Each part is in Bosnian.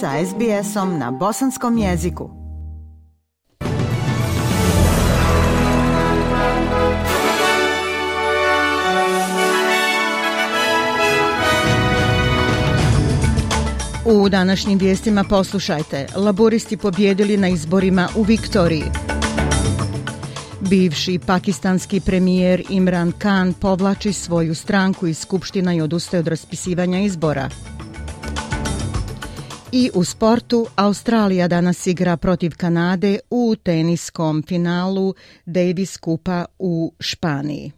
sa SBS-om na bosanskom jeziku. U današnjim vijestima poslušajte. Laboristi pobjedili na izborima u Viktoriji. Bivši pakistanski premijer Imran Khan povlači svoju stranku iz Skupština i odustaje od raspisivanja izbora. I u sportu Australija danas igra protiv Kanade u teniskom finalu Davis Kupa u Španiji.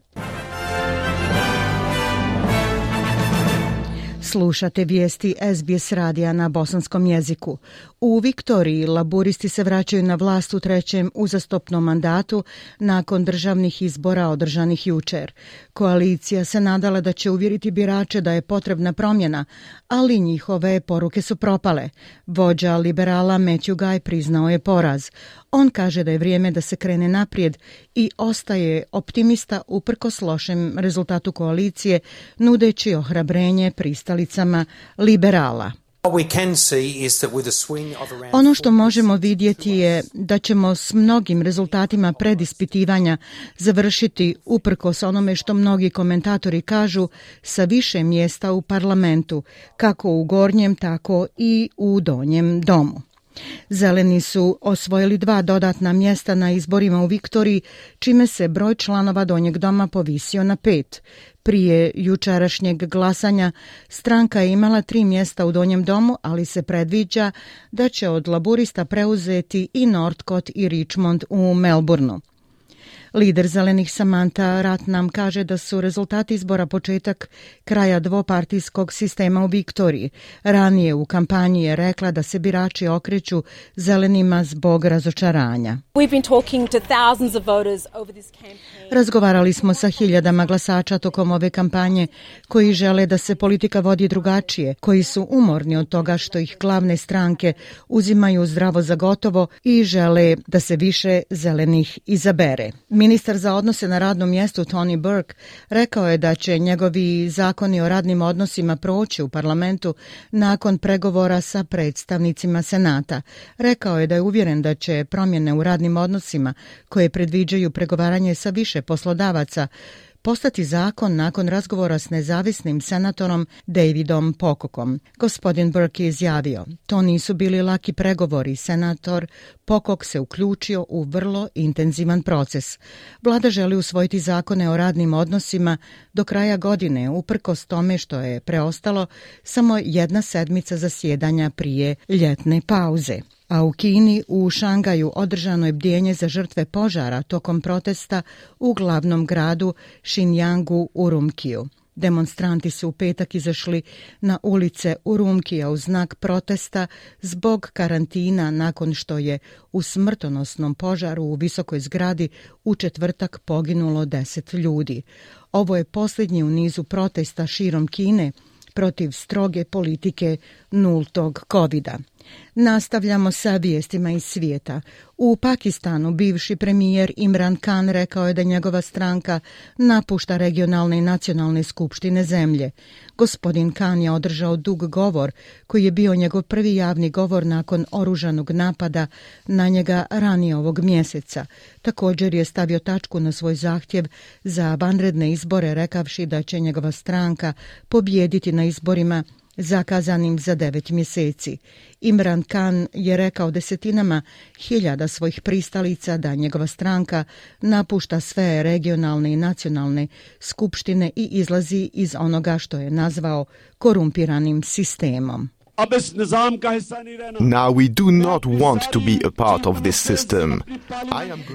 Slušate vijesti SBS radija na bosanskom jeziku. U Viktoriji laburisti se vraćaju na vlast u trećem uzastopnom mandatu nakon državnih izbora održanih jučer. Koalicija se nadala da će uvjeriti birače da je potrebna promjena, ali njihove poruke su propale. Vođa liberala Matthew Guy priznao je poraz. On kaže da je vrijeme da se krene naprijed i ostaje optimista uprkos lošem rezultatu koalicije, nudeći ohrabrenje pristalicama liberala. Ono što možemo vidjeti je da ćemo s mnogim rezultatima predispitivanja završiti uprkos onome što mnogi komentatori kažu sa više mjesta u parlamentu, kako u gornjem, tako i u donjem domu. Zeleni su osvojili dva dodatna mjesta na izborima u Viktoriji, čime se broj članova donjeg doma povisio na pet. Prije jučerašnjeg glasanja stranka je imala tri mjesta u donjem domu, ali se predviđa da će od laburista preuzeti i Northcott i Richmond u Melbourneu. Lider zelenih Samantha Rat nam kaže da su rezultati izbora početak kraja dvopartijskog sistema u Viktoriji. Ranije u kampanji je rekla da se birači okreću zelenima zbog razočaranja. Razgovarali smo sa hiljadama glasača tokom ove kampanje koji žele da se politika vodi drugačije, koji su umorni od toga što ih glavne stranke uzimaju zdravo za gotovo i žele da se više zelenih izabere. Ministar za odnose na radnom mjestu Tony Burke rekao je da će njegovi zakoni o radnim odnosima proći u parlamentu nakon pregovora sa predstavnicima Senata. Rekao je da je uvjeren da će promjene u radnim odnosima koje predviđaju pregovaranje sa više poslodavaca postati zakon nakon razgovora s nezavisnim senatorom Davidom Pokokom. Gospodin Burke je izjavio, to nisu bili laki pregovori, senator Pokok se uključio u vrlo intenzivan proces. Vlada želi usvojiti zakone o radnim odnosima do kraja godine, uprkos tome što je preostalo samo jedna sedmica zasjedanja prije ljetne pauze a u Kini u Šangaju održano je bdjenje za žrtve požara tokom protesta u glavnom gradu Xinjiangu u Rumkiju. Demonstranti su u petak izašli na ulice Urumkija u znak protesta zbog karantina nakon što je u smrtonosnom požaru u visokoj zgradi u četvrtak poginulo deset ljudi. Ovo je posljednji u nizu protesta širom Kine protiv stroge politike nultog covida. Nastavljamo sa vijestima iz svijeta. U Pakistanu bivši premijer Imran Khan rekao je da njegova stranka napušta regionalne i nacionalne skupštine zemlje. Gospodin Khan je održao dug govor koji je bio njegov prvi javni govor nakon oružanog napada na njega ranije ovog mjeseca. Također je stavio tačku na svoj zahtjev za vanredne izbore rekavši da će njegova stranka pobjediti na izborima zakazanim za devet mjeseci. Imran Khan je rekao desetinama hiljada svojih pristalica da njegova stranka napušta sve regionalne i nacionalne skupštine i izlazi iz onoga što je nazvao korumpiranim sistemom. Now we do not want to be a part of this system.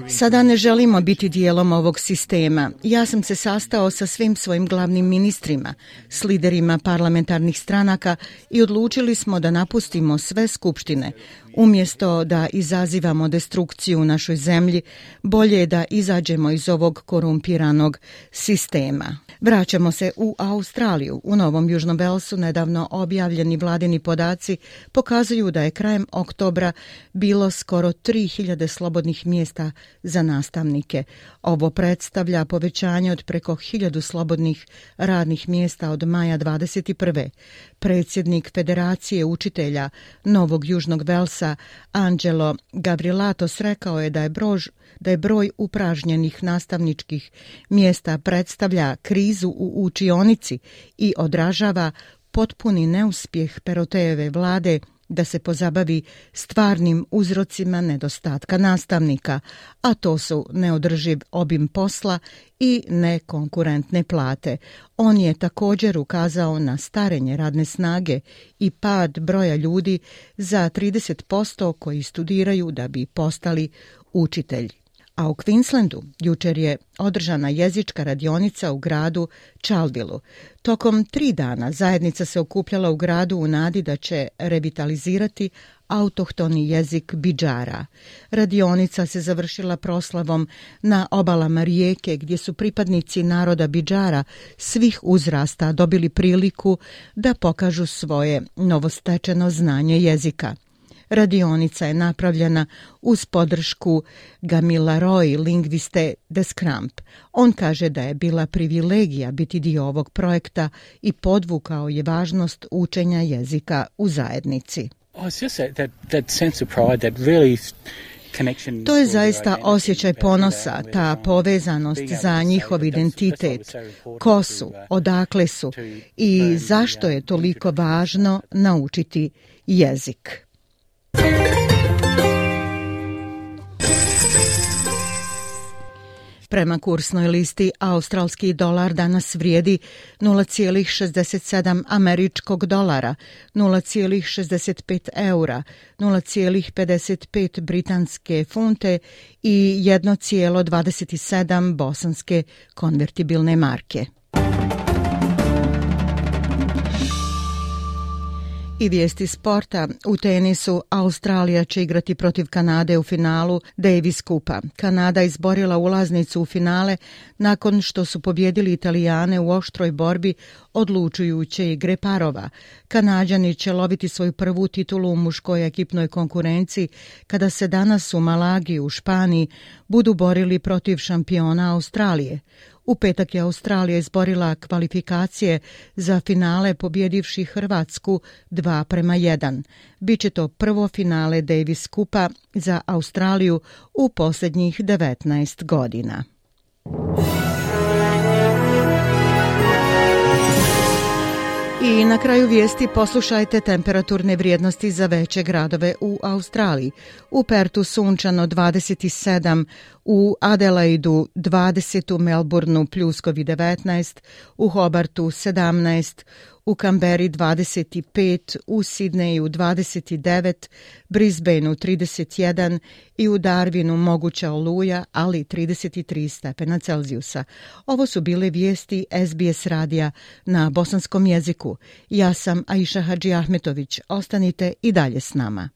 Sada ne želimo biti dijelom ovog sistema. Ja sam se sastao sa svim svojim glavnim ministrima, s liderima parlamentarnih stranaka i odlučili smo da napustimo sve skupštine. Umjesto da izazivamo destrukciju u našoj zemlji, bolje je da izađemo iz ovog korumpiranog sistema. Vraćamo se u Australiju. U Novom Južnom Velsu nedavno objavljeni vladini podaci pokazuju da je krajem oktobra bilo skoro 3000 slobodnih mjesta za nastavnike. Ovo predstavlja povećanje od preko 1000 slobodnih radnih mjesta od maja 21. Predsjednik Federacije učitelja Novog Južnog Velsa Angelo Gavrilatos rekao je da je broj da je broj upražnjenih nastavničkih mjesta predstavlja krizu u učionici i odražava potpuni neuspjeh Perotejeve vlade da se pozabavi stvarnim uzrocima nedostatka nastavnika, a to su neodrživ obim posla i nekonkurentne plate. On je također ukazao na starenje radne snage i pad broja ljudi za 30% koji studiraju da bi postali učitelji. A u Queenslandu jučer je održana jezička radionica u gradu Chaldilu. Tokom tri dana zajednica se okupljala u gradu u nadi da će revitalizirati autohtoni jezik Bidžara. Radionica se završila proslavom na obalama rijeke gdje su pripadnici naroda Bidžara svih uzrasta dobili priliku da pokažu svoje novostečeno znanje jezika. Radionica je napravljena uz podršku Gamila Roy, lingviste Descramp. On kaže da je bila privilegija biti dio ovog projekta i podvukao je važnost učenja jezika u zajednici. Oh, to je zaista osjećaj ponosa, ta povezanost za njihov identitet, ko su, odakle su i zašto je toliko važno naučiti jezik. Prema kursnoj listi, australski dolar danas vrijedi 0,67 američkog dolara, 0,65 eura, 0,55 britanske funte i 1,27 bosanske konvertibilne marke. I vijesti sporta. U tenisu Australija će igrati protiv Kanade u finalu Davis Kupa. Kanada izborila ulaznicu u finale nakon što su pobjedili Italijane u oštroj borbi odlučujuće igre parova. Kanadjani će loviti svoju prvu titulu u muškoj ekipnoj konkurenciji kada se danas u Malagi u Španiji budu borili protiv šampiona Australije. U petak je Australija izborila kvalifikacije za finale pobjedivši Hrvatsku 2 prema 1. Biće to prvo finale Davis Kupa za Australiju u posljednjih 19 godina. I na kraju vijesti poslušajte temperaturne vrijednosti za veće gradove u Australiji. U Pertu sunčano 27, u Adelaidu 20, u Melbourneu pljuskovi 19, u Hobartu 17, u Kamberi 25, u Sidneju 29, Brisbaneu 31 i u Darwinu moguća oluja, ali 33 stepena Celzijusa. Ovo su bile vijesti SBS radija na bosanskom jeziku. Ja sam Aisha Hadži Ahmetović. Ostanite i dalje s nama.